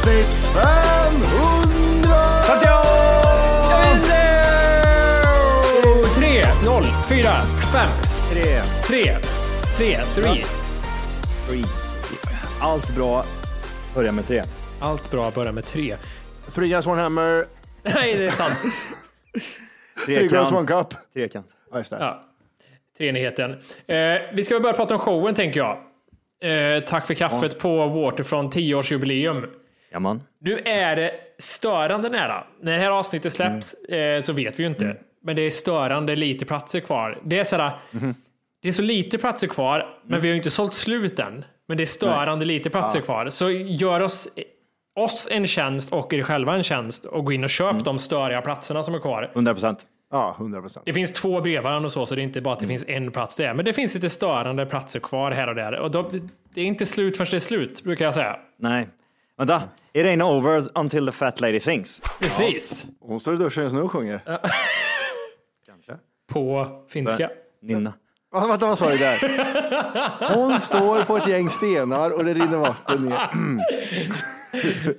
Avsnitt 500! Tre, noll, fyra, fem, Tre, tre, tre, three. three. Allt bra. Börja med tre. Allt bra börjar med tre. Three guys one hammer, Nej, det är sant. three girls one cup. Trekant. Ja, just det. Ja. Treenigheten. Eh, vi ska väl börja prata om showen, tänker jag. Eh, tack för kaffet på Waterfront 10-årsjubileum. Jaman. Nu är det störande nära. När det här avsnittet släpps eh, så vet vi ju inte. Men det är störande lite platser kvar. Det är sådär, det är så lite platser kvar, men vi har ju inte sålt slut än. Men det är störande lite platser kvar. Så gör oss, oss en tjänst och er själva en tjänst och gå in och köp de störiga platserna som är kvar. 100 procent. Ja, 100 procent. Det finns två brevbärare och så, så det är inte bara att det finns en plats där. Men det finns lite störande platser kvar här och där. Och då, det är inte slut förrän det är slut, brukar jag säga. Nej. Vänta. It ain't over until the fat lady sings. Precis. Hon står i duschen just nu och sjunger. På finska. Nynna. Vänta, vänta, vad sa du där? Hon står på ett gäng stenar och det rinner vatten ner.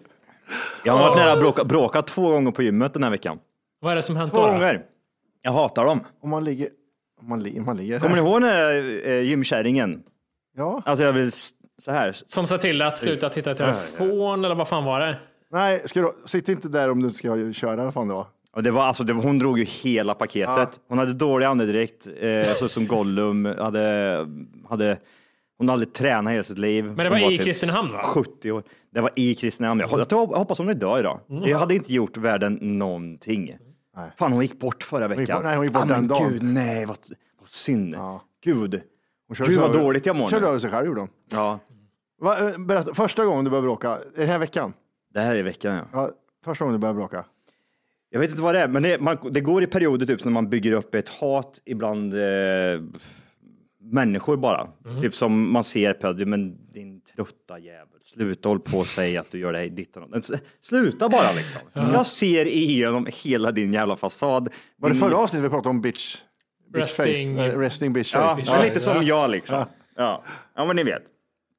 Jag har varit nära att bråka, bråka två gånger på gymmet den här veckan. Vad är det som hänt Två då? då? gånger. Jag hatar dem. Om man ligger... Om man, li- om man ligger Kommer ni här. ihåg den här eh, gymkärringen? Ja. Alltså jag vill s- så här. Som sa till att sluta titta i telefon eller vad fan var det? Nej, ska du, sitt inte där om du ska köra. Vad fan det var. Och det var, alltså, det var, hon drog ju hela paketet. Hon hade dålig andedräkt, eh, så som Gollum. Hade, hade, hon hade aldrig tränat hela sitt liv. Men det var Hon i typ Kristinehamn, va? 70 år. Det var i Kristinehamn. Jag, jag, tror- jag hoppas hon är död idag. Mm. Det hade inte gjort världen någonting. Fan, hon gick bort förra gick veckan. bort- nej, hon gick bort ah, den men dagen. Gud, nej, vad, vad synd. Ja. Gud. Hon körde Gud vad över- dåligt jag mår Körde nu. över sig själv gjorde hon. Ja, Va, eh, berätta, första gången du började bråka, är det den här veckan? det här är i veckan. Ja. Ja, första gången du började bråka. Jag vet inte vad det är, men det, man, det går i perioder typ när man bygger upp ett hat ibland eh, människor bara. Mhm. Typ som man ser på, men din trötta jävel, sluta håll på och säga att du gör det här ditt och. Sluta bara liksom. Jag ser igenom hela din jävla fasad. Var det Din- förra avsnittet vi pratade om bitch? bitch Resting- face? Eh, resting bitch Ja, face. men lite som jag liksom. Ja. ja, men ni vet.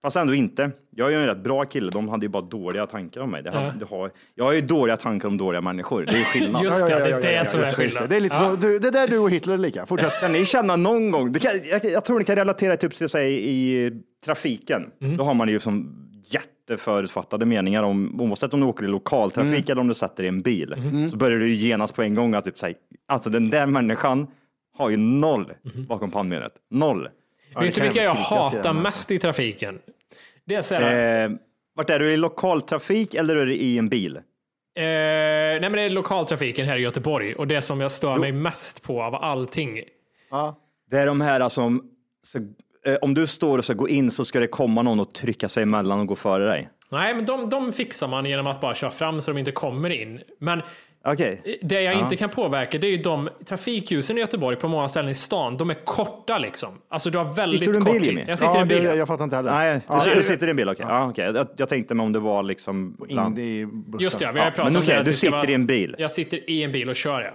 Fast ändå inte. Jag är ju en rätt bra kille. De hade ju bara dåliga tankar om mig. Det har, Ja. det har, jag har ju dåliga tankar om dåliga människor. Det är skillnad. Just det, det är det som är just det. är lite Ja. så, du, det är där du och Hitler är lika. Fortsätt. Kan ni känna någon gång, kan, jag, jag tror ni kan relatera typ till sig i trafiken. Mm. Då har man ju som jätteförutfattade meningar om, oavsett om du åker i lokaltrafik Mm. eller om du sätter i en bil. Så börjar du ju genast på en gång att typ säga, alltså den där människan har ju noll Mm. bakom pannbenet. Noll. Vet du vilka jag hatar den. mest i trafiken? Det är så här, Eh, vart är du i lokaltrafik eller är du i en bil? nej, men det är lokaltrafiken här i Göteborg och det som jag stör mig mest på av allting. Det är de här som, så, eh, om du står och ska gå in så ska det komma någon och trycka sig emellan och gå före dig. Nej, men de, de fixar man genom att bara köra fram så de inte kommer in. Men Okej. det jag inte kan påverka det är ju de trafikljusen i Göteborg på många ställen i stan. De är korta liksom. Alltså du har väldigt Sitter du i en kort bil, tid. Jag sitter i en bil. det, jag fattar inte heller. Nej, ja, du, du sitter i en bil, okej. Ja, okej. Jag, jag tänkte mig om det var liksom... in i bussen. Just det, vi har Ja, pratat men om det. du sitter vara- i en bil. Jag sitter i en bil och kör ja.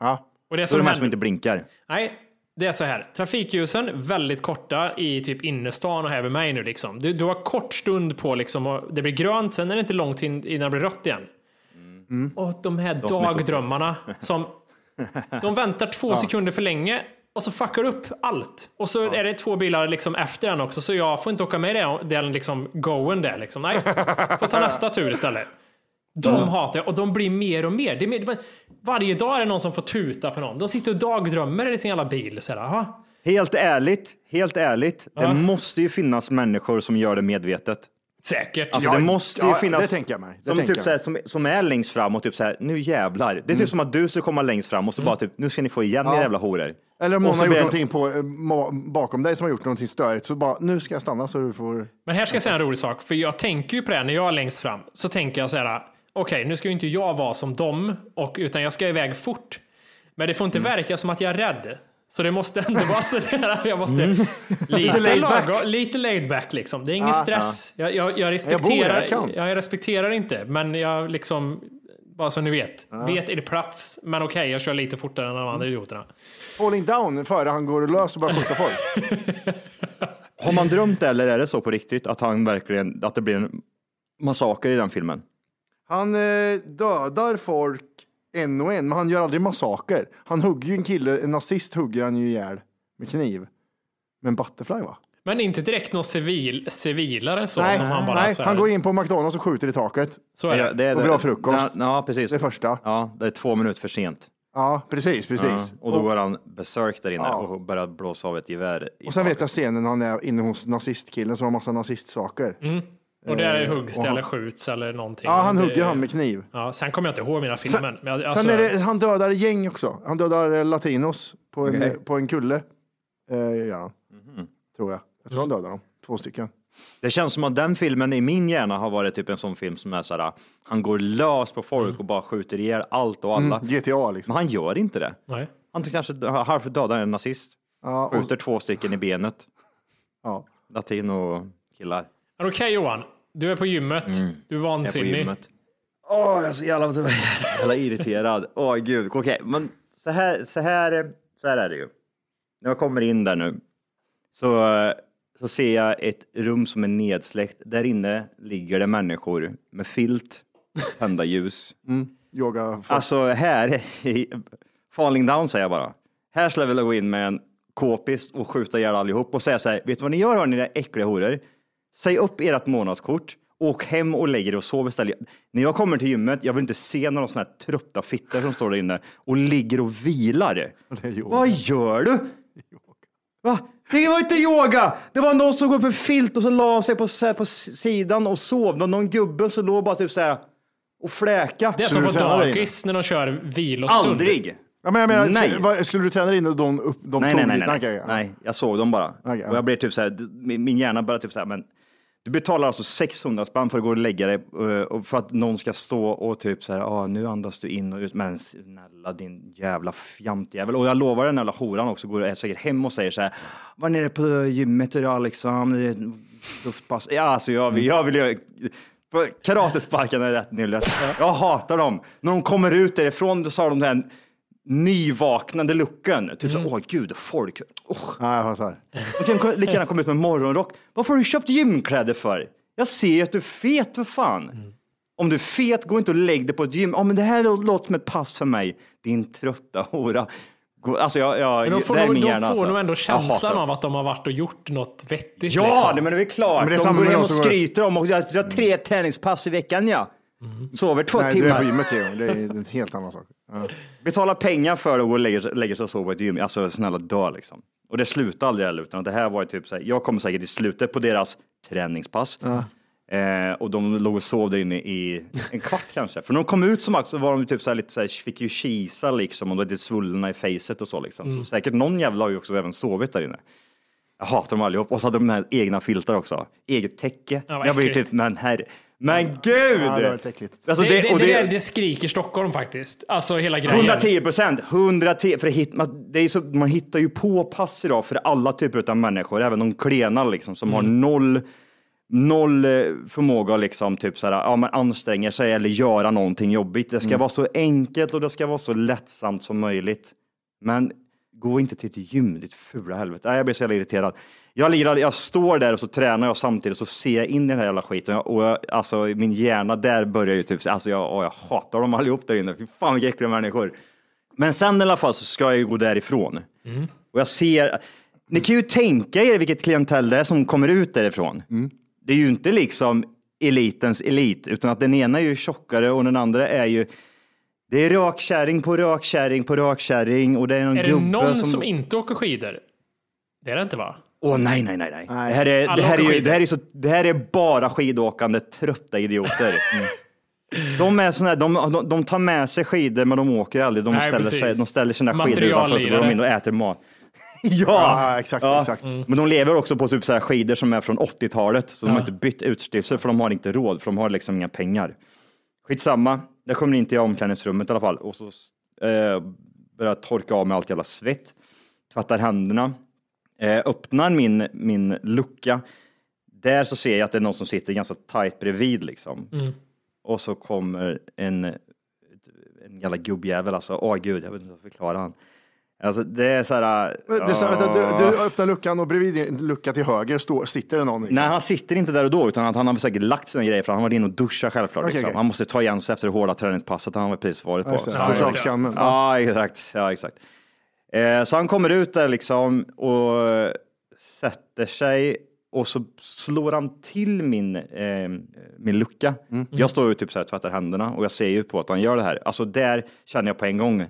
Ja. Och det Så är som de här som inte blinkar. Nej, det är så här. Trafikljusen, väldigt korta i typ innerstan och här vid mig nu liksom. Du, du har kort stund på liksom och det blir grönt, sen är det inte långt in, innan det blir rött igen. Och de här är dagdrömmarna som de väntar två sekunder för länge och så fuckar upp allt. Och så är det två bilar liksom efter den också, så jag får inte åka med i den, den liksom goen där liksom. Nej, får ta nästa tur istället. De hatar jag och de blir mer och mer. Det är mer varje dag är det någon som får tuta på någon. De sitter och dagdrömmer i sin jävla bil. Så här, aha. Helt ärligt, helt ärligt. Det måste ju finnas människor som gör det medvetet. Säkert. Alltså Ja, det måste ju ja, finnas. det tänker jag mig. Det Som, tänker typ jag såhär, som, som är längst fram och typ såhär, nu jävlar. Det är typ som att du skulle komma längst fram och så bara typ, nu ska ni få igen era jävla horor. Eller om någon så har gjort någonting på, eh, bakom dig som har gjort någonting störigt, så bara, nu ska jag stanna så du får... Men här ska jag säga en rolig sak, för jag tänker ju på det när jag är längst fram. Så tänker jag så här, okej, nu ska ju inte jag vara som dem, och, utan jag ska iväg fort. Men det får inte verka som att jag är rädd. Så det måste ändå vara så där, jag måste lite, laid back. lagom- lite laid back liksom. Det är ingen Ah, stress. Jag, jag, jag, Jag respekterar, kan. jag, jag respekterar inte, men jag liksom, bara så ni vet, vet är det plats, men okej, jag kör lite fortare än de andra idioterna. Falling down före han går lös och börjar skjuta folk. Har man drömt det eller är det så på riktigt att han verkligen, att det blir en massaker i den filmen? Han eh, dödar folk en och en, men han gör aldrig massaker. Han hugger ju en kille, en nazist hugger han ju ihjäl med kniv. Med en butterfly va? Men inte direkt någon civil, civilare så nej, som han bara nej han går in på McDonalds och skjuter i taket. Så är det. Ja, det är Och vill ha frukost. Ja, ja, precis. Det första. Ja, det är två minuter för sent. Ja, precis, precis. Ja, och då går han besök där inne Ja. och börjar blåsa av ett gevär. Och sen taket. vet jag scenen när han är inne hos nazistkillen som har massa nazistsaker. Och där huggs och det han- eller skjuts eller någonting. Ja, han Det- hugger han med kniv. Ja, sen kommer jag inte ihåg mina filmer. men jag- alltså, Sen är det, han dödar gäng också. Han dödar eh, latinos på en, på en kulle. Eh, gör han. Mhm. Tror jag. Jag tror han dödar dem. Två stycken. Det känns som att den filmen i min hjärna har varit typ en sån film som är såhär, han går lös på folk och bara skjuter ihjäl allt och alla. Mm, GTA liksom. Men han gör inte det. Nej. Han kanske halvt dödar en nazist, Ja, och, skjuter två stycken i benet. ja. Latino-killar. Men Okej Johan, du är på gymmet. Du är Mm. Jag är på vansinnig. gymmet. Åh, jag är så jävla, jag är så jävla irriterad. Åh gud, okej, men så här, så här, så här är det ju. När jag kommer in där nu så, så ser jag ett rum som är nedsläckt. Där inne ligger det människor med filt, tända ljus. Yoga. Alltså här, i Falling Down säger jag bara. Här skulle jag vilja gå in med en k-pist och skjuta ihjäl allihop och säga så här, vet du vad ni gör hörni, era äckliga horor? Säg upp ert månadskort, åk hem och lägg er och sov istället. När jag kommer till gymmet, jag vill inte se några sådana här trötta fittor som står där inne och ligger och vilar. Vad gör du? Va? Det var inte yoga! Det var någon som går upp en filt och så la sig på, så här, på sidan och sov. Det var någon gubbe som låg bara typ så här och fläka. Det är som på dagis när de kör vilostund. Aldrig! Ja, men jag menar, Nej. skulle, vad- skulle du träna in och de, upp, de Nej, tog nej, nej, nej, nej, jag såg dem bara. Ja. Och jag blev typ så här, min min hjärna började typ så här, men du betalar alltså 600 spänn för att gå och lägga dig eh, och för att någon ska stå och typ så här, ah, nu andas du in och ut, men snälla din jävla fjantjävel. Och jag lovar den jävla horan också, går säkert hem och säger så här, var nere på gymmet idag liksom, är ett luftpass. Ja, alltså jag, vill- jag vill ju karatesparkarna är rätt nyllet. Jag hatar dem. När de kommer ut därifrån, då sa de den nyvaknande looken. Typ så, åh gud, folk. Oh. Ja, jag fattar. Du kan lika gärna komma ut med morgonrock. Varför har du köpt gymkläder för? Jag ser att du är fet för fan. Om du är fet, gå inte och lägg dig på ett gym. Ja, men det här låter som ett pass för mig. Din trötta hora. Alltså, jag, jag, Men de får, det är nog, min de hjärna. får alltså. nog ändå känslan av att de har varit och gjort något vettigt. Ja, liksom. det, men det är klart. Men det är de går hem de och skryter om och jag jag har tre träningspass i veckan, ja. Sover två Nej, du är timmar. på gymmet Theo. Det är en helt annan sak. Ja. Betala pengar för att gå och lägga, lägga sig och sova på ett gym. Alltså snälla dö liksom. Och det slutar aldrig heller, utan det här var ju typ så här, jag kommer säkert i slutet på deras träningspass. Eh, och de låg och sov där inne i en kvart kanske. För när de kom ut som så var de typ så här, lite så här, fick ju kisa liksom och de var lite svullna i facet och så liksom. Mm. Så säkert någon jävla har ju också även sovit där inne. Jag hatar dem allihop. Och så hade de här egna filtar också. Eget täcke. Ja, jag blir typ, men herre, men gud! Ja, det var lite äckligt. Alltså, Det, det, det, där, det skriker Stockholm faktiskt. Alltså hela grejen. 110 procent, 110, för det hit, man, det är så, man hittar ju på pass idag för alla typer av människor, även de klena liksom, som har noll, noll eh, förmåga att liksom, typ så här, ja, man anstränger sig eller göra någonting jobbigt. Det ska vara så enkelt och det ska vara så lättsamt som möjligt. Men gå inte till ett gym, ditt fula helvete. Nej, jag blir så jävla irriterad. Jag, lirar, jag står där och så tränar jag samtidigt och så ser jag in i den här jävla skiten och jag, alltså min hjärna där börjar ju typ, alltså jag, åh, jag hatar dem allihop där inne. Fy fan vilka äckliga människor. Men sen i alla fall så ska jag ju gå därifrån. Och jag ser, ni kan ju tänka er vilket klientell det är som kommer ut därifrån. Det är ju inte liksom elitens elit, utan att den ena är ju tjockare och den andra är ju det är rakkärring på rakkärring på rakkärring och det är någon Är det någon som... som inte åker skidor? Det är det inte va? Åh nej, nej, nej, nej. Nej. Det, här är, det, här är det, här är så, det här är bara skidåkande trötta idioter. De, är såna här, de, de, de tar med sig skidor men de åker aldrig. De, Nej, ställer, sig, de ställer sina skidor utanför så går de in och äter mat. ja, Ja, exakt, exakt. Men de lever också på typ så här skidor som är från 80-talet. Så de har inte bytt utstyrsel för de har inte råd, för de har liksom inga pengar. Skitsamma, jag kommer in till omklädningsrummet i alla fall och så eh, börjar jag torka av mig allt jävla svett. Tvättar händerna. Eh, öppnar min, min lucka. Där så ser jag att det är någon som sitter ganska tajt bredvid liksom. Och så kommer en, en jävla gubbjävel alltså. Åh gud, jag vet inte hur jag ska förklara han. Alltså det är så här. Det är så, vänta, du, du öppnar luckan och bredvid din lucka till höger står, sitter det någon. Liksom. Nej, han sitter inte där och då, utan att han har säkert lagt sina grejer för han varit inne och duschat självklart. Okej, liksom. okej. Han måste ta igen sig efter det hårda träningspasset han har precis varit på. Just det, Så Ja. Ja. Ja, exakt. Ja, exakt. Eh, så han kommer ut där liksom och sätter sig och så slår han till min, eh, min lucka. Jag står ju typ så här tvättar händerna och jag ser ju på att han gör det här. Alltså där känner jag på en gång,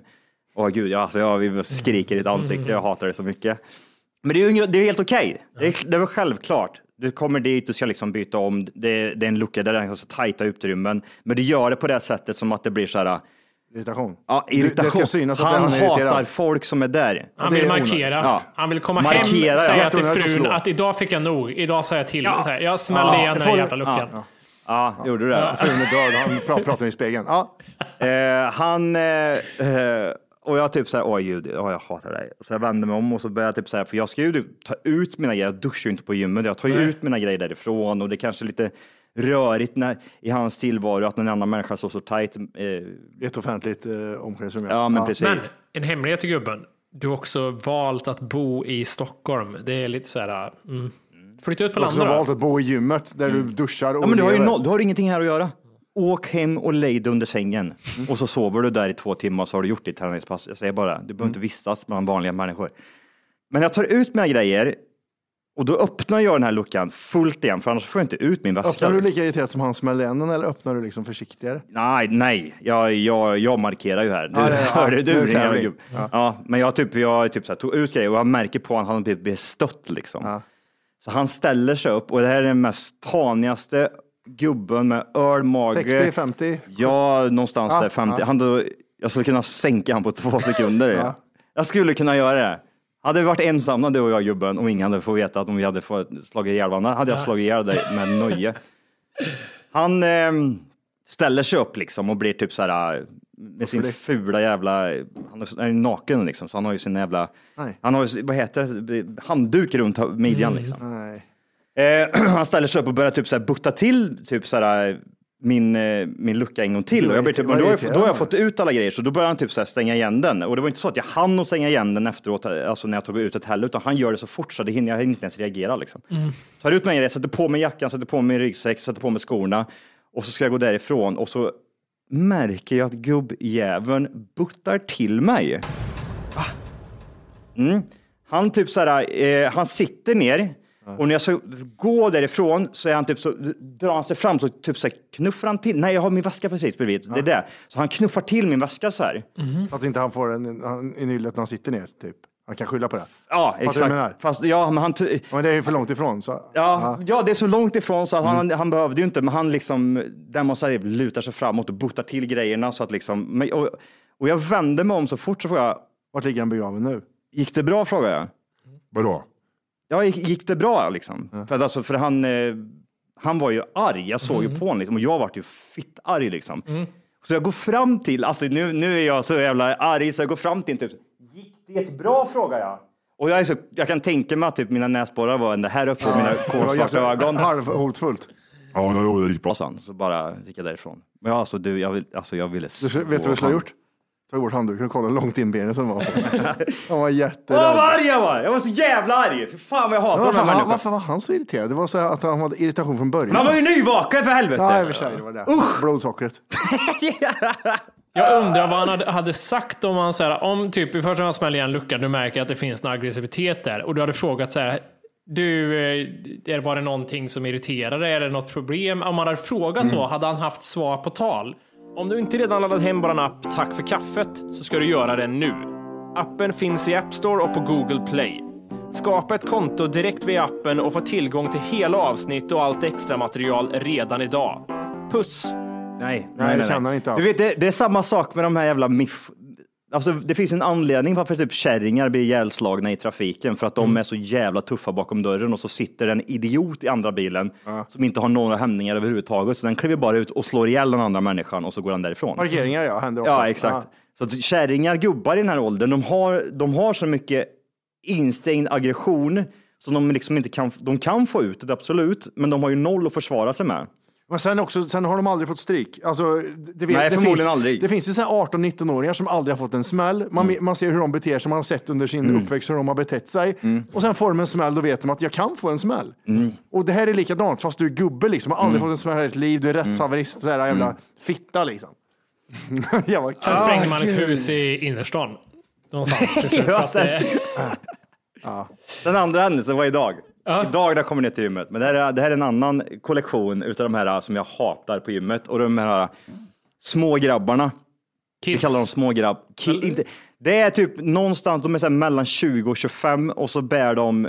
åh gud, ja, alltså, jag skriker i ditt ansikte, jag hatar det så mycket. Men det är, ju, det är helt okej. Det, är, det är väl självklart. Du kommer dit, du ska liksom byta om. Det, det är en lucka där det är tajta utrymmen. Men du gör det på det sättet som att det blir så här, Irritation. Ja, irritation. Det ska synas att han han är irriterad. hatar folk som är där. Han vill är markera. Ja. Han vill komma Markera, hem, ja. säga till frun att idag fick jag nog. Idag sa jag till. Ja. Så här, jag smällde Ja, igen den jävla luckan. Ja, Ja, gjorde du det? Frun är död, han pra- pratar i spegeln. Ja, Eh, han, eh, eh, och jag typ så här, oj gud, åh, jag hatar dig. Så jag vänder mig om och så börjar jag typ så här, för jag ska ju ta ut mina grejer, jag duschar ju inte på gymmet, jag tar ju ut mina grejer därifrån och det är kanske lite rörigt när, i hans tillvaro att en annan människa står så tajt. Eh, ett offentligt eh, omklädningsrum. ja, men precis. Men en hemlighet till gubben. Du har också valt att bo i Stockholm. Det är lite så här. Mm. Flytta ut på Du har också landet valt att bo i gymmet där du duschar och Ja, men du har ju noll, du har ingenting här att göra. Åk hem och lägg dig under sängen Mm. och så sover du där i två timmar så har du gjort ditt träningspass. Jag säger bara, du behöver Mm. inte vistas bland vanliga människor. Men jag tar ut mina grejer och då öppnar jag den här luckan fullt igen för annars får jag inte ut min väska. Öppnar du lika irriterat som han igen den eller öppnar du liksom försiktigare? Nej, nej, jag, jag, jag markerar ju här. Du, Ja, det- ja, hörde du jävla tävling. gubb? Ja. men jag, typ, jag typ, så här, tog ut grejer och jag märker på att han blir bestött liksom. Ja. Så han ställer sig upp och det här är den mest tanigaste gubben med ölmage. 60, 50? Ja, någonstans Ja, där 50. ja. Han då, jag skulle kunna sänka han på två sekunder. Ja. Jag skulle kunna göra det. Hade vi varit ensamma du och jag gubben och ingen hade fått veta att om vi hade fått slagit ihjäl varandra hade jag slagit ihjäl dig med nöje. Han ehm, ställer sig upp liksom och blir typ så här med sin fula jävla, han är ju naken liksom så han har ju sin jävla, Nej. han har ju, vad heter det, handduk runt midjan liksom. Nej. Eh, han ställer sig upp och börjar typ så här butta till typ så här, min, eh, min lucka en gång till. Och jag blir typ, men då, har jag, då har jag fått ut alla grejer, så då börjar han typ så här stänga igen den. Och det var inte så att jag hann att stänga igen den efteråt, alltså när jag tog ut ett heller, utan han gör det så fort så det hinner, jag hinner inte ens reagera. Liksom. Tar ut mig, jag sätter på mig jackan, sätter på mig ryggsäck, sätter på mig skorna och så ska jag gå därifrån och så märker jag att gubbjäveln buttar till mig. Mm. Han typ så här, eh, han sitter ner och när jag ska gå därifrån så är han typ så, drar han sig fram så typ så här, knuffar han till. Nej, jag har min väska precis bredvid. Det är det. Så han knuffar till min väska så här. Så att inte han får en, en, i nyllet när han sitter ner, typ. Han kan skylla på det. Ja, menar? exakt. Fast, ja, men han, t- Men det är ju för långt ifrån. Så. ja, ja, det är så långt ifrån så att han, han behövde ju inte, men han liksom demonstrativt lutar sig framåt och buttar till grejerna så att liksom, men, och, och jag vände mig om så fort så frågade jag, Vart ligger han begraven nu? gick det bra? frågade jag. Vadå? Ja, gick, det bra liksom? För, att alltså, för han, eh, han var ju arg, jag såg ju på honom liksom, och jag vart ju fitt arg liksom. Så jag går fram till, alltså nu, nu är jag så jävla arg så jag går fram till typ, gick det bra? frågar jag. Och jag, är så, jag kan tänka mig att typ mina näsborrar var ända här uppe och mina kolsvarta ögon. Halvhotfullt. Ja, det gick bra. Så bara gick jag därifrån. Men ja, alltså du, jag, vill, alltså, jag ville Du, vet du vad jag skulle ha gjort? Tagit bort handduken och kollat hur långt in benet som var. Han var Åh, jätterädd. vad arg jag var! Jag var så jävla arg! Fy fan vad jag hatar Men de här varför, var, människorna. varför var han så irriterad? Det var så att han hade irritation från början. Men han var ju nyvaken för helvete! Ja, i och för sig. Det var det. Blodsockret. Jag undrar vad han hade, hade sagt om han så här, om typ i första gången smäller igen luckan, du märker att det finns en aggressivitet där och du hade frågat så här, du, eh, var det någonting som irriterar dig? Är det något problem? Om man hade frågat så, hade han haft svar på tal. Om du inte redan laddat hem vår app Tack för kaffet så ska du göra det nu. Appen finns i App Store och på Google Play. Skapa ett konto direkt via appen och få tillgång till hela avsnitt och allt extra material redan idag. Puss! Nej, Nej, det kan han inte alls. Du vet, det, det är samma sak med de här jävla miff... Alltså, det finns en anledning varför typ kärringar blir ihjälslagna i trafiken för att de är så jävla tuffa bakom dörren och så sitter en idiot i andra bilen som inte har några hämningar överhuvudtaget. Så den kliver bara ut och slår ihjäl den andra människan och så går han därifrån. Parkeringar ja, händer oftast. Ja, exakt. Så att kärringar, gubbar i den här åldern, de har, de har så mycket instängd aggression så de liksom inte kan, de kan få ut det absolut, men de har ju noll att försvara sig med. Men sen, också, sen har de aldrig fått stryk. Alltså, det, vet, Nej, det förmodligen finns, aldrig. Det finns ju så här 18-19-åringar som aldrig har fått en smäll. Man, man ser hur de beter sig, man har sett under sin uppväxt hur de har betett sig. Och sen får de en smäll, då vet de att jag kan få en smäll. Och det här är likadant, fast du är gubbe liksom, har aldrig fått en smäll i ditt liv, du är rättshaverist, så här jävla fitta liksom. Jävla- Sen sprängde man ett hus i innerstan. Någonstans. till slut, Ja, sen- Den andra händelsen var idag. Ja. Idag jag kommer ner till gymmet. Men det här, är, det här är en annan kollektion utav de här som jag hatar på gymmet. Och de här små grabbarna. Vi Kids. kallar dem små grabb. Ki, inte, det är typ någonstans, de är så mellan 20 och 25 och så bär de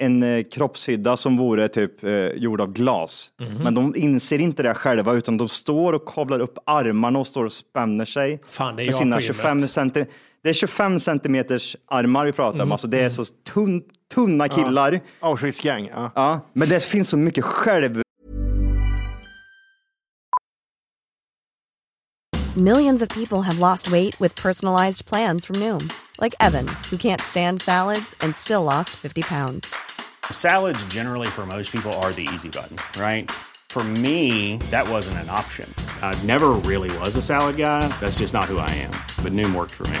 en eh, kroppshydda som vore typ eh, gjord av glas. Mhm. Men de inser inte det själva utan de står och kavlar upp armarna och står och spänner sig. Fan, det är med jag sina på gymmet. 25 centi- Det är 25 centimeters armar vi pratar om. Mm. Alltså det är mm. så tunn, tunna killar. Auschwitz gang. Ja. Ja, men det finns så mycket själv Millions of people have lost weight with personalized plans from Noom, like Evan, who can't stand salads and still lost 50 pounds. Salads, generally, for most people, are the easy button, right? For me, that wasn't an option. I never really was a salad guy. That's just not who I am. But Noom worked for me.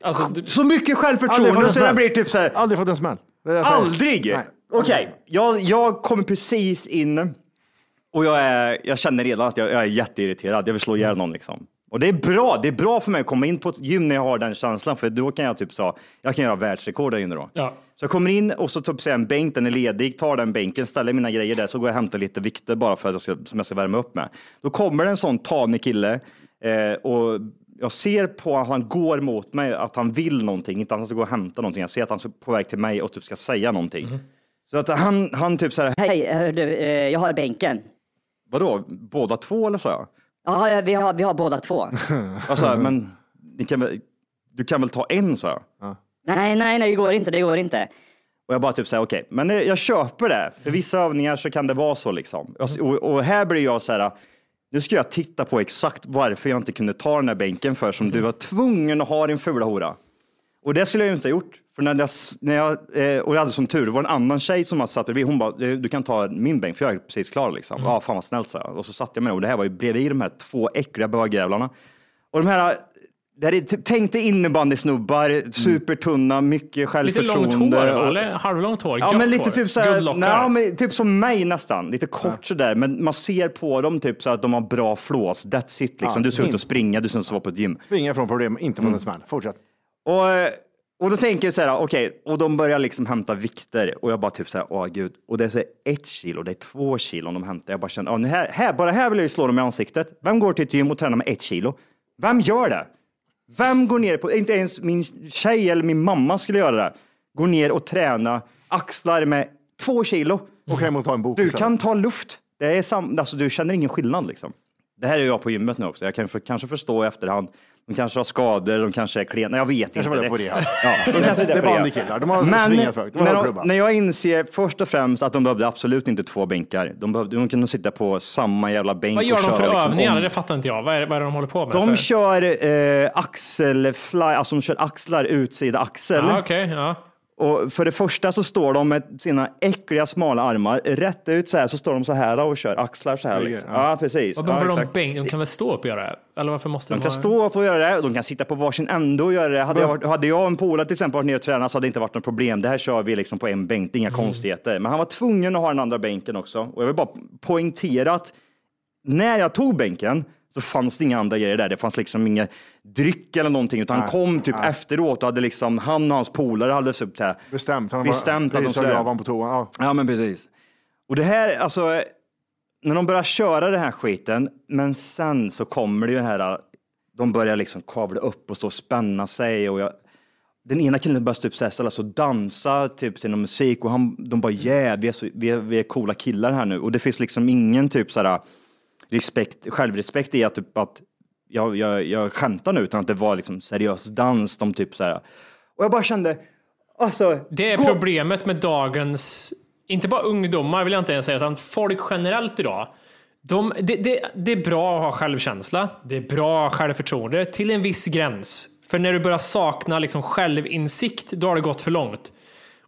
Mycket, Alltså, det- så mycket självförtroende en så jag smäll. blir typ så här. Aldrig fått en smäll. Det det. Aldrig! Okej, jag, jag kommer precis in och jag, är, jag känner redan att jag, jag är jätteirriterad. Jag vill slå ihjäl någon liksom. Och det är bra. Det är bra för mig att komma in på ett gym när jag har den känslan, för då kan jag typ så, jag kan göra världsrekord där inne då. Ja. Så jag kommer in och så typ jag en bänk, den är ledig, tar den bänken, ställer mina grejer där, så går jag och hämtar lite vikter bara för att jag ska, som jag ska värma upp med. Då kommer det en sån tanig kille eh, och jag ser på att han går mot mig att han vill någonting, inte att han ska gå och hämta någonting. Jag ser att han är på väg till mig och typ ska säga någonting. Så att han, han typ så här, Hej, hör du, eh, jag har bänken. vadå, båda två eller så? jag? Ja, vi har, vi har båda två. Jag sa, men ni kan väl, du kan väl ta en, så jag. nej, nej, nej, det går inte, det går inte. Och jag bara typ säger okej, men jag köper det. För vissa övningar så kan det vara så liksom. Och, och här blir jag så här, nu ska jag titta på exakt varför jag inte kunde ta den här bänken för som du var tvungen att ha din fula hora. Och det skulle jag ju inte ha gjort. För när jag, när jag, eh, och jag hade som tur, det var en annan tjej som satt bredvid. Hon bara, du kan ta min bänk för jag är precis klar liksom. Ja, fan vad snällt jag. Och så satte jag mig och det här var ju bredvid de här två äckliga bögjävlarna. Och de här, det här är, typ, tänk dig innebandysnubbar, supertunna, mycket Lite självförtroende. långt hår, och- eller halvlångt hår? Ja, men lite hår. typ såhär, nej, men typ som mig nästan. Lite kort sådär, men man ser på dem typ så att de har bra flås. That's it liksom. Ja, du ser ut att springa, du ser ut att vara på ett gym. Springa från problem, inte från en smäll. Fortsätt. Och, och då tänker jag så här, okej, och de börjar liksom hämta vikter och jag bara typ så här, åh gud, och det är så här ett kilo, det är två kilo de hämtar. Jag bara känner, ja, nu här, här, bara här vill jag ju slå dem i ansiktet. Vem går till ett gym och tränar med ett kilo? Vem gör det? Vem går ner på, inte ens min tjej eller min mamma skulle göra det. Går ner och träna axlar med två kilo. Och hem och ta en bok Du kan ta luft. Det är sam, alltså, du känner ingen skillnad liksom. Det här är jag på gymmet nu också. Jag kan för, kanske förstå i efterhand. De kanske har skador, de kanske är klena. Jag vet Kanske inte. var det på. Ja, de kanske är Det är bandykillar. De har Men svingat högt. De har när, högklubbar. de, när jag inser först och främst att de behövde absolut inte två bänkar. De, behövde, de kunde sitta på samma jävla bänk Vad gör och de för liksom övningar? om- Det fattar inte jag. Vad är, vad är det de håller på med? De för? kör eh, axelfly, alltså de kör axlar, utsida axel. Ja, okej, ja. Och för det första så står de med sina äckliga smala armar rätt ut så här, så står de så här och kör axlar så här. Liksom. Ja, precis. Vad ja, de bänk? De kan väl stå upp och göra det? Eller varför måste de, De kan ha... stå upp och göra det, och de kan sitta på varsin ände och göra det. Hade jag, hade jag och en polare till exempel varit nere och tränat så hade det inte varit något problem. Det här kör vi liksom på en bänk, det är inga konstigheter. Men han var tvungen att ha den andra bänken också. Och jag vill bara poängtera att när jag tog bänken så fanns det inga andra grejer där. Det fanns liksom inga dryck eller någonting, utan han Nej, kom typ nej. efteråt och hade liksom, han och hans polare hade typ här, Bestämt. Han bestämt att de precis skulle... honom på toan. Ja. Ja, men precis. Och det här, alltså, när de börjar köra den här skiten, men sen så kommer det ju här, de börjar liksom kavla upp och stå och spänna sig och jag, den ena killen börjar typ ställa sig och dansa typ till någon musik och han, de bara yeah, vi är, så, vi, är, vi är coola killar här nu och det finns liksom ingen typ så här respekt, självrespekt i att, typ, att jag, jag, jag skämtar nu utan att det var liksom seriös dans, de typ så här. Och jag bara kände, alltså. Det är gå- problemet med dagens, inte bara ungdomar vill jag inte ens säga, utan folk generellt idag. De, det, det, det är bra att ha självkänsla, det är bra att ha självförtroende till en viss gräns. För när du börjar sakna liksom självinsikt, då har det gått för långt.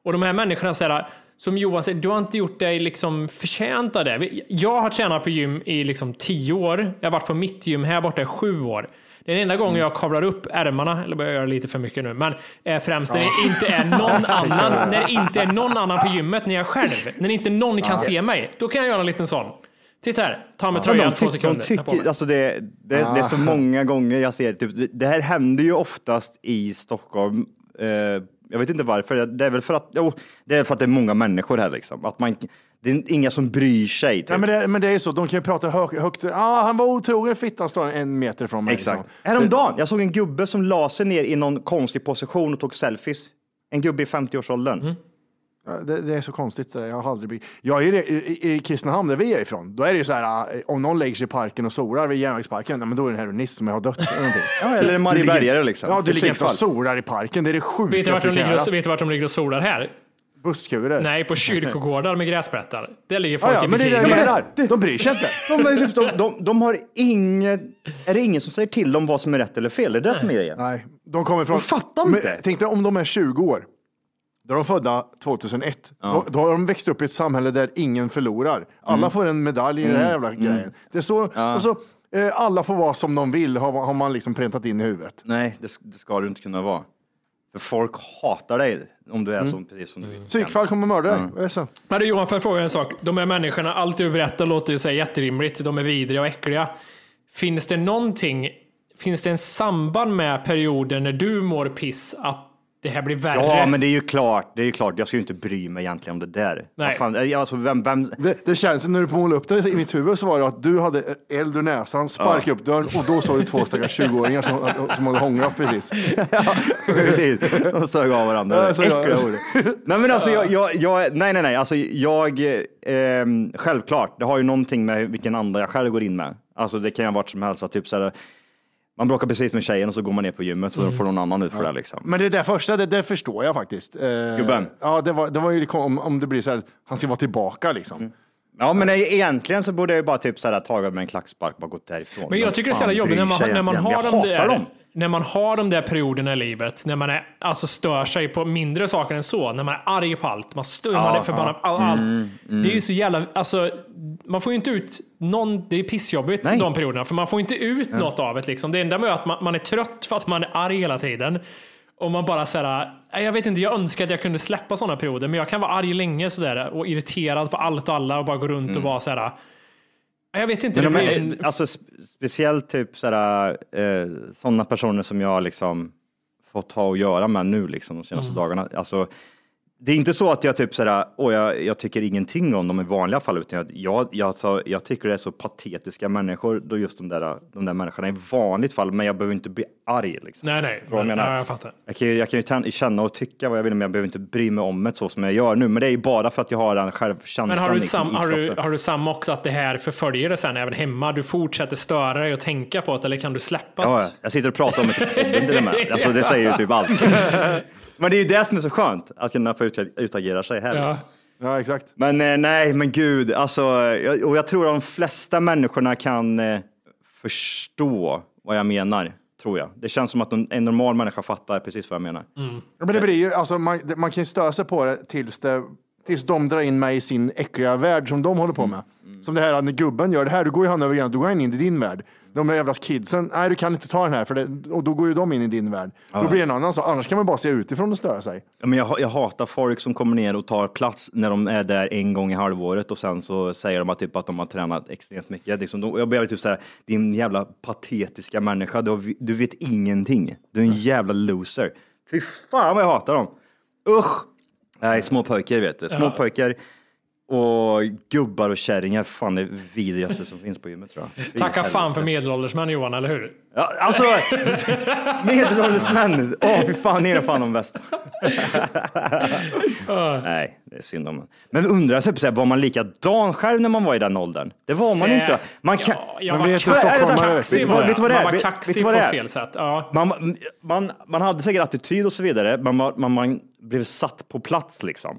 Och de här människorna säger, som Johan säger, du har inte gjort dig liksom förtjänt av det. Jag har tränat på gym i liksom tio år. Jag har varit på mitt gym här borta i sju år. Den enda gången jag kavlar upp ärmarna, eller börjar göra lite för mycket nu, men är främst när det inte är någon annan, när det inte är någon annan på gymmet, när jag är själv, när inte någon kan se mig, då kan jag göra en liten sån. Titta här, ta med tröjan de, två sekunder. de tycker, alltså det, det, det är så Ah. många gånger jag ser, typ, det- det här händer ju oftast i Stockholm. Eh, jag vet inte varför, det är väl för att, jo, det är för att det är många människor här liksom. Att man, det är inga som bryr sig. Typ. Nej, men, det, men det är så, de kan ju prata hög, högt. Ah, han var otrogen, fittan står en meter från mig. Exakt. liksom. Häromdagen, jag såg en gubbe som la sig ner i någon konstig position och tog selfies. En gubbe i 50-årsåldern. Mm. Det, det är så konstigt. det där. Jag har aldrig blivit... Jag är i, i, i Kristinehamn, där vi är ifrån, då är det ju så här, ah, om någon lägger sig i parken och solar vid järnvägsparken, nej, men då är det en heroinist som har dött. eller. Ja, eller en Mariebergare liksom. Ja, du ligger inte och solar i parken. Det är det sjukaste Vet du, vart de ligger och, vet du vart de ligger och solar här? Busskurer. Nej, på kyrkogårdar med gräsplättar. Där ligger folk Ja, ja, i men det är det bikinis. De bryr sig inte. De, de, de, de har inget, är det ingen som säger till dem vad som är rätt eller fel? Det är det som är grejen. Nej, de kommer från... Jag fattar Men inte. Tänk dig om de är 20 år. Då är de födda 2001. Då, då har de växt upp i ett samhälle där ingen förlorar. Alla Mm. får en medalj i den här jävla grejen. Det är så, och så, eh, alla får vara som de vill, har, har man liksom präntat in i huvudet. Nej, det, det ska du inte kunna vara. För folk hatar dig om du är så, precis som du vill. Psykfall kommer mörda dig. Vad är det så? Men du Johan, får jag fråga en sak? De här människorna, allt du berättar låter ju så här jätterimligt. De är vidriga och äckliga. Finns det någonting, finns det en samband med perioden när du mår piss att det här blir värre? Ja, men det är ju klart. Det är ju klart. Jag ska ju inte bry mig egentligen om det där. Nej. Vad fan, jag- alltså, vem, vem, Det, det känns när du målade upp det i mitt huvud så var det att du hade eld ur näsan, sparkade upp dörren och då såg du två stackars 20-åringar som, som hade hånglat precis. Precis, och sög av varandra. Ja, ord. Nej, men alltså, jag, jag, jag, nej, nej, nej, alltså, jag, eh, självklart, det har ju någonting med vilken anda jag själv går in med. Alltså, det kan ju ha varit som helst, typ så här, man bråkar precis med tjejen och så går man ner på gymmet så får någon annan ut för det. Liksom. Men det där första, det, det förstår jag faktiskt. Eh, Gubben? Ja, det var, det var ju liksom, om, om det blir så här, han ska vara tillbaka liksom. Mm. Ja, men egentligen så borde jag ju bara typ så här tagit med en klackspark bara gått därifrån. Men jag tycker det är så jävla jobbigt när man, när man har de där, dem. när man har de där perioderna i livet, när man är, alltså stör sig på mindre saker än så, när man är arg på allt, man stör, man är förbannad på allt. Mm, Det är ju så jävla, alltså, man får ju inte ut någon, det är pissjobbigt Nej. de perioderna, för man får inte ut något av det liksom. Det enda med att man, man är trött för att man är arg hela tiden. Och man bara såhär, "Nej, jag vet inte, jag önskar att jag kunde släppa sådana perioder, men jag kan vara arg länge sådär och irriterad på allt och alla och bara gå runt och vara såhär, jag vet inte, Mm. Men de är, en, alltså sp- speciellt typ sådär, eh, sådana personer som jag liksom fått ha att göra med nu liksom de senaste Mm. dagarna. Alltså, det är inte så att jag typ sådär, åh, jag, jag tycker ingenting om dem i vanliga fall, utan jag, jag, alltså, jag tycker det är så patetiska människor, då just de där, de där människorna i vanligt fall, men jag behöver inte bli arg. Liksom. nej nej, vad jag men, menar? ja, jag fattar. Jag kan, ju, jag kan ju känna och tycka vad jag vill, men jag behöver inte bry mig om det så som jag gör nu. Men det är ju bara för att jag har den självkänslan Men har du, liksom, sam, har, du, har du samma också att det här förföljer dig sen även hemma? Du fortsätter störa dig och tänka på det eller kan du släppa det? ja. jag sitter och pratar om det i podden till och med. Alltså, det säger ju typ allt. Men det är ju det som är så skönt, att kunna få ut, utagera sig här. Ja. liksom. Ja, exakt. Men eh, nej, men gud, alltså, jag, och jag tror att de flesta människorna kan eh, förstå vad jag menar, tror jag. Det känns som att en, en normal människa fattar precis vad jag menar. Ja, men det blir ju, alltså, man, det- man kan ju störa sig på det tills, det tills de drar in mig i sin äckliga värld som de håller på med. Som det här när gubben gör det här, då går ju han över gränsen, då går han in i din värld. De där jävla kidsen, nej du kan inte ta den här, för det, och då går ju de in i din värld. Då blir det en annan sak, annars kan man bara se utifrån och störa sig. Ja, men jag, jag hatar folk som kommer ner och tar plats när de är där en gång i halvåret och sen så säger de att, typ, att de har tränat extremt mycket. Liksom, jag blir typ såhär, din jävla patetiska människa, du, har- du vet ingenting. Du är en jävla loser. Fy fan vad jag hatar dem. Usch! Nej, små pojkar vet du. Små Ja. pojkar och gubbar och kärringar, fan det vidrigaste som finns på gymmet tror jag. Fy Tacka fan för medelålders män Johan, eller hur? Ja, alltså, medelålders män. Åh, fy fan, ni är fan de bästa. Nej, det är synd om en. Men undrar jag, så här, var man likadan själv när man var i den åldern? Det var man Sä- inte. Man kan... Ja, jag var kaxig, kaxig vet är? Man var kaxig på fel sätt. Ja. Man, man, man hade säkert attityd och så vidare, men man, man, man blev satt på plats liksom.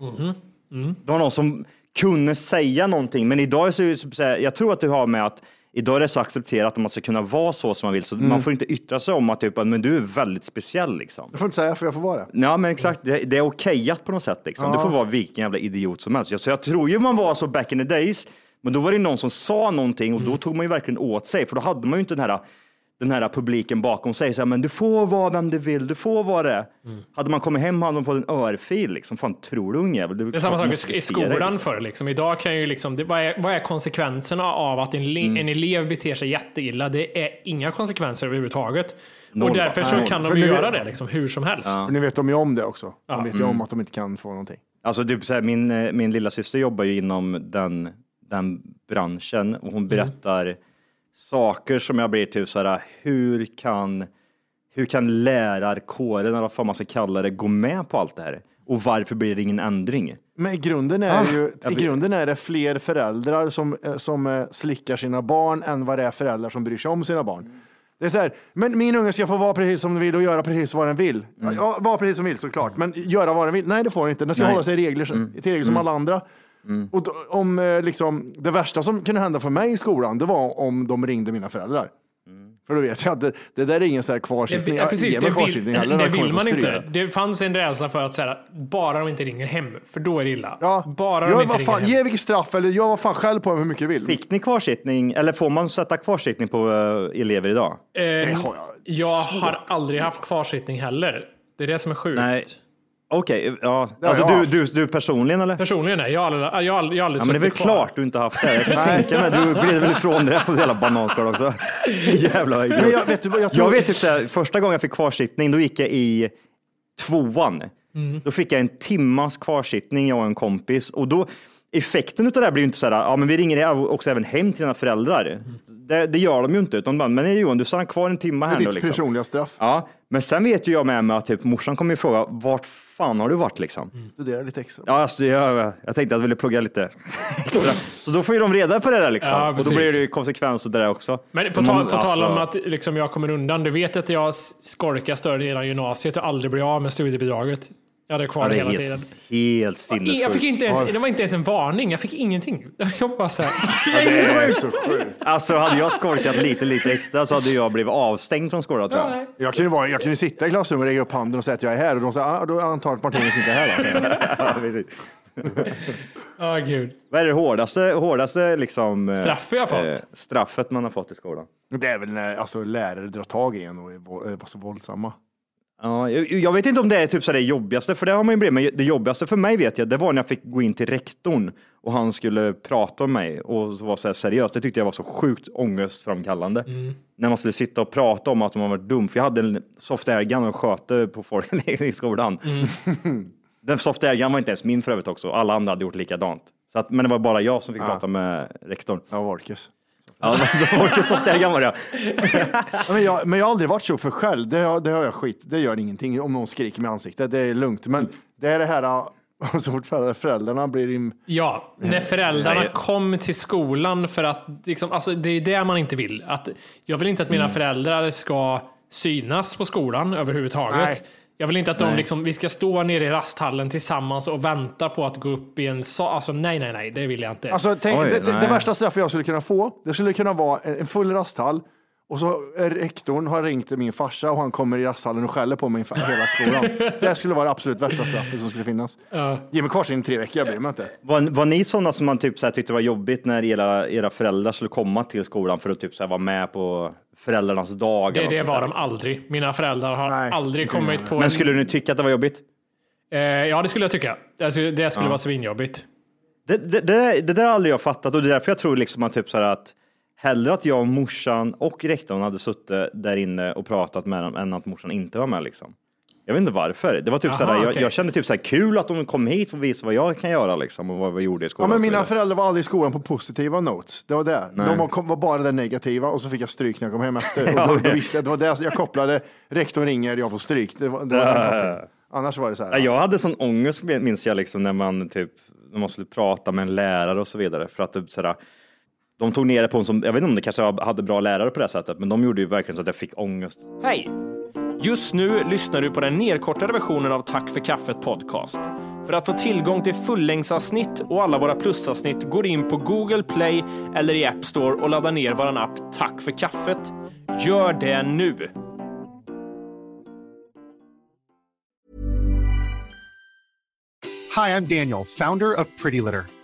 Mhm. Det var någon som kunde säga någonting, men idag är det så, jag tror att du har med att Idag är det så accepterat att man ska kunna vara så som man vill, så Mm. man får inte yttra sig om att typ, men du är väldigt speciell. Liksom. Jag får inte säga för jag får vara det. Ja, men exakt. Det, det är okejat på något sätt. Liksom. Du får vara vilken jävla idiot som helst. Så jag tror ju man var så back in the days, men då var det någon som sa någonting och Mm. då tog man ju verkligen åt sig, för då hade man ju inte den här, den här publiken bakom sig. Så här, men du får vara vem du vill, du får vara det. Mm. Hade man kommit hem hade man fått en örfil. Liksom. Fan, tror du ungjävel? Det är samma sak i- skolan förr. Liksom. Idag kan ju liksom, det, vad, är, vad är konsekvenserna av att en, Mm. en elev beter sig jätteilla? Det är inga konsekvenser överhuvudtaget. Noll, och därför så nej. kan de ju nu- göra det liksom, hur som helst. För ni vet de ju om det också. De vet ju Mm. om att de inte kan få någonting. Alltså, typ, så här, min, eh, min lilla syster jobbar ju inom den, den branschen och Mm. hon berättar saker som jag blir typ så här, hur kan, hur kan lärarkåren, eller vad fan man ska kalla det, gå med på allt det här? Och varför blir det ingen ändring? Men i grunden är Ah, ju, i grunden är det fler föräldrar som, eh, som eh, slickar sina barn än vad det är föräldrar som bryr sig om sina barn. Det är så här, men min unge ska få vara precis som den vill och göra precis vad den vill. Ja, vara precis som den vill såklart, men göra vad den vill. Nej, det får den inte. Den ska Nej. hålla sig i regler, till regler som alla andra. Och då, om, eh, liksom, det värsta som kunde hända för mig i skolan, det var om de ringde mina föräldrar. För då vet jag att det, det där är ingen så här kvarsittning. ja, precis, det vill, heller, det jag vill man inte. Det fanns en rädsla för att säga bara de inte ringer hem, för då är det illa. Ja, Bara de inte ringer fan, hem. ge vilket straff eller gör vad fan själv på hur mycket du vill. Fick ni kvarsittning, eller får man sätta kvarsittning på eh, elever idag? Eh, Det har jag jag har aldrig haft kvarsittning heller. Det är det som är sjukt. Nej. Okej, ja. har Alltså du, du, du personligen eller? Personligen, nej. Jag har aldrig, jag har aldrig, jag har aldrig Ja, men det är väl kvar. klart du inte haft det. Jag kan tänka mig, du gled väl ifrån det på ett jävla bananskal också. Jävla. Men jag, vet du vad, jag tror... Jag vet typ såhär, första gången jag fick kvarsittning, då gick jag i tvåan. Då fick jag en timmas kvarsittning, jag och en kompis. Och då, effekten av det där blir ju inte såhär, ja men vi ringer också även hem till dina föräldrar. Det, det gör de ju inte, utan de bara, men Johan, du stannar kvar en timma här det är nu. ditt Liksom. personliga straff. Ja, men sen vet ju jag med mig att typ, morsan kommer ju fråga, vart fan har du varit liksom? Studera lite extra. Ja, alltså, jag, jag tänkte att jag ville plugga lite extra. Så då får ju de reda på det där liksom. Ja, och då blir det ju konsekvenser där också. Men Så på, tal, man- på tal om alltså- att liksom jag kommer undan. Du vet att jag skolkar större delen av gymnasiet och aldrig blir av med studiebidraget. Jag hade kvar Ja, det det är hela tiden. helt, helt sinnessjukt. Jag fick inte ens, det var inte ens en varning. Jag fick ingenting. Jag bara så här, Det var ju så sjukt. Alltså hade jag skorkat lite, lite extra så hade jag blivit avstängd från skolan tror jag. Jag kunde, vara, jag kunde sitta i klassrummet och räcka upp handen och säga att jag är här och de sa, ah, då antar jag att Martinus inte är här. Då. Ja, åh gud. Vad är det hårdaste, hårdaste liksom, eh, Straff jag fått? eh, straffet man har fått i skolan? Det är väl när alltså, lärare drar tag i en och är är så våldsamma. Ja, jag, vet inte om det är typ så det jobbigaste, för det har man ju blivit, men det jobbigaste för mig vet jag, det var när jag fick gå in till rektorn och han skulle prata om mig och så var så här seriöst. Det tyckte jag var så sjukt ångestframkallande. När man skulle sitta och prata om att man var dum, för jag hade en soft airgun och sköt på folk i skolan. Den soft airgun var inte ens min för övrigt också, alla andra hade gjort likadant. Så att, men det var bara jag som fick prata med rektorn. Ja, Orkes. Ja, airgun var det. Ja, Men jag, men jag har aldrig varit så för själv. Det, har- det har jag skit. Det gör ingenting om någon skriker med ansiktet. Det är lugnt. Men det är det här så fort föräldrar- föräldrarna blir in... Ja, när föräldrarna Nej. kom till skolan för att, liksom, alltså, det är det man inte vill. Att, jag vill inte att mina föräldrar ska synas på skolan överhuvudtaget. Nej. Jag vill inte att de liksom, vi ska stå nere i rasthallen tillsammans och vänta på att gå upp i en sal. Alltså nej, nej, nej, det vill jag inte. Alltså, tänk, Oj, det, det, det värsta straffet jag skulle kunna få, det skulle kunna vara en full rasthall och så rektorn har ringt till min farsa och han kommer i rasthallen och skäller på mig för hela skolan. det skulle vara det absolut värsta straffet som skulle finnas. Ja. Ge mig kvarsin i tre veckor, jag bryr mig inte. Var, var ni sådana som man typ så här tyckte var jobbigt när era, era föräldrar skulle komma till skolan för att typ så här vara med på föräldrarnas dag? det, det var sånt de där? aldrig. Mina föräldrar har Nej, aldrig kommit på Men en... skulle ni tycka att det var jobbigt? Eh, ja, det skulle jag tycka. Det skulle, det skulle vara svinjobbigt. Det, det, det, det där har aldrig jag fattat och det är därför jag tror liksom att typ så här att hellre att jag och morsan och rektorn hade suttit där inne och pratat med dem än att morsan inte var med liksom. Jag vet inte varför. Det var typ Aha, här, jag, okej. jag kände typ så här kul att de kom hit och visade vad jag kan göra liksom och vad vi gjorde i Ja, skolan. men och så mina föräldrar var aldrig i skolan på positiva notes. Det var det. Nej. De var, kom, var bara det negativa och så fick jag stryk när jag kom hem efter. Och då, då visste jag, det var det jag kopplade. Rektorn ringer, jag får stryk. Det var, det var. Annars var det så här. Ja, jag hade sån ångest minns jag liksom när man typ när man skulle prata med en lärare och så vidare för att typ sådär, de tog ner det på en som, jag vet inte om det kanske var- hade bra lärare på det här sättet, men de gjorde ju verkligen så att jag fick ångest. Hej! Just nu lyssnar du på den nedkortade versionen av Tack för kaffet podcast. För att få tillgång till fullängdsavsnitt och alla våra plusavsnitt går in på Google Play eller i App Store och laddar ner vår app Tack för kaffet. Gör det nu! Hi, I'm Daniel, founder of Pretty Litter.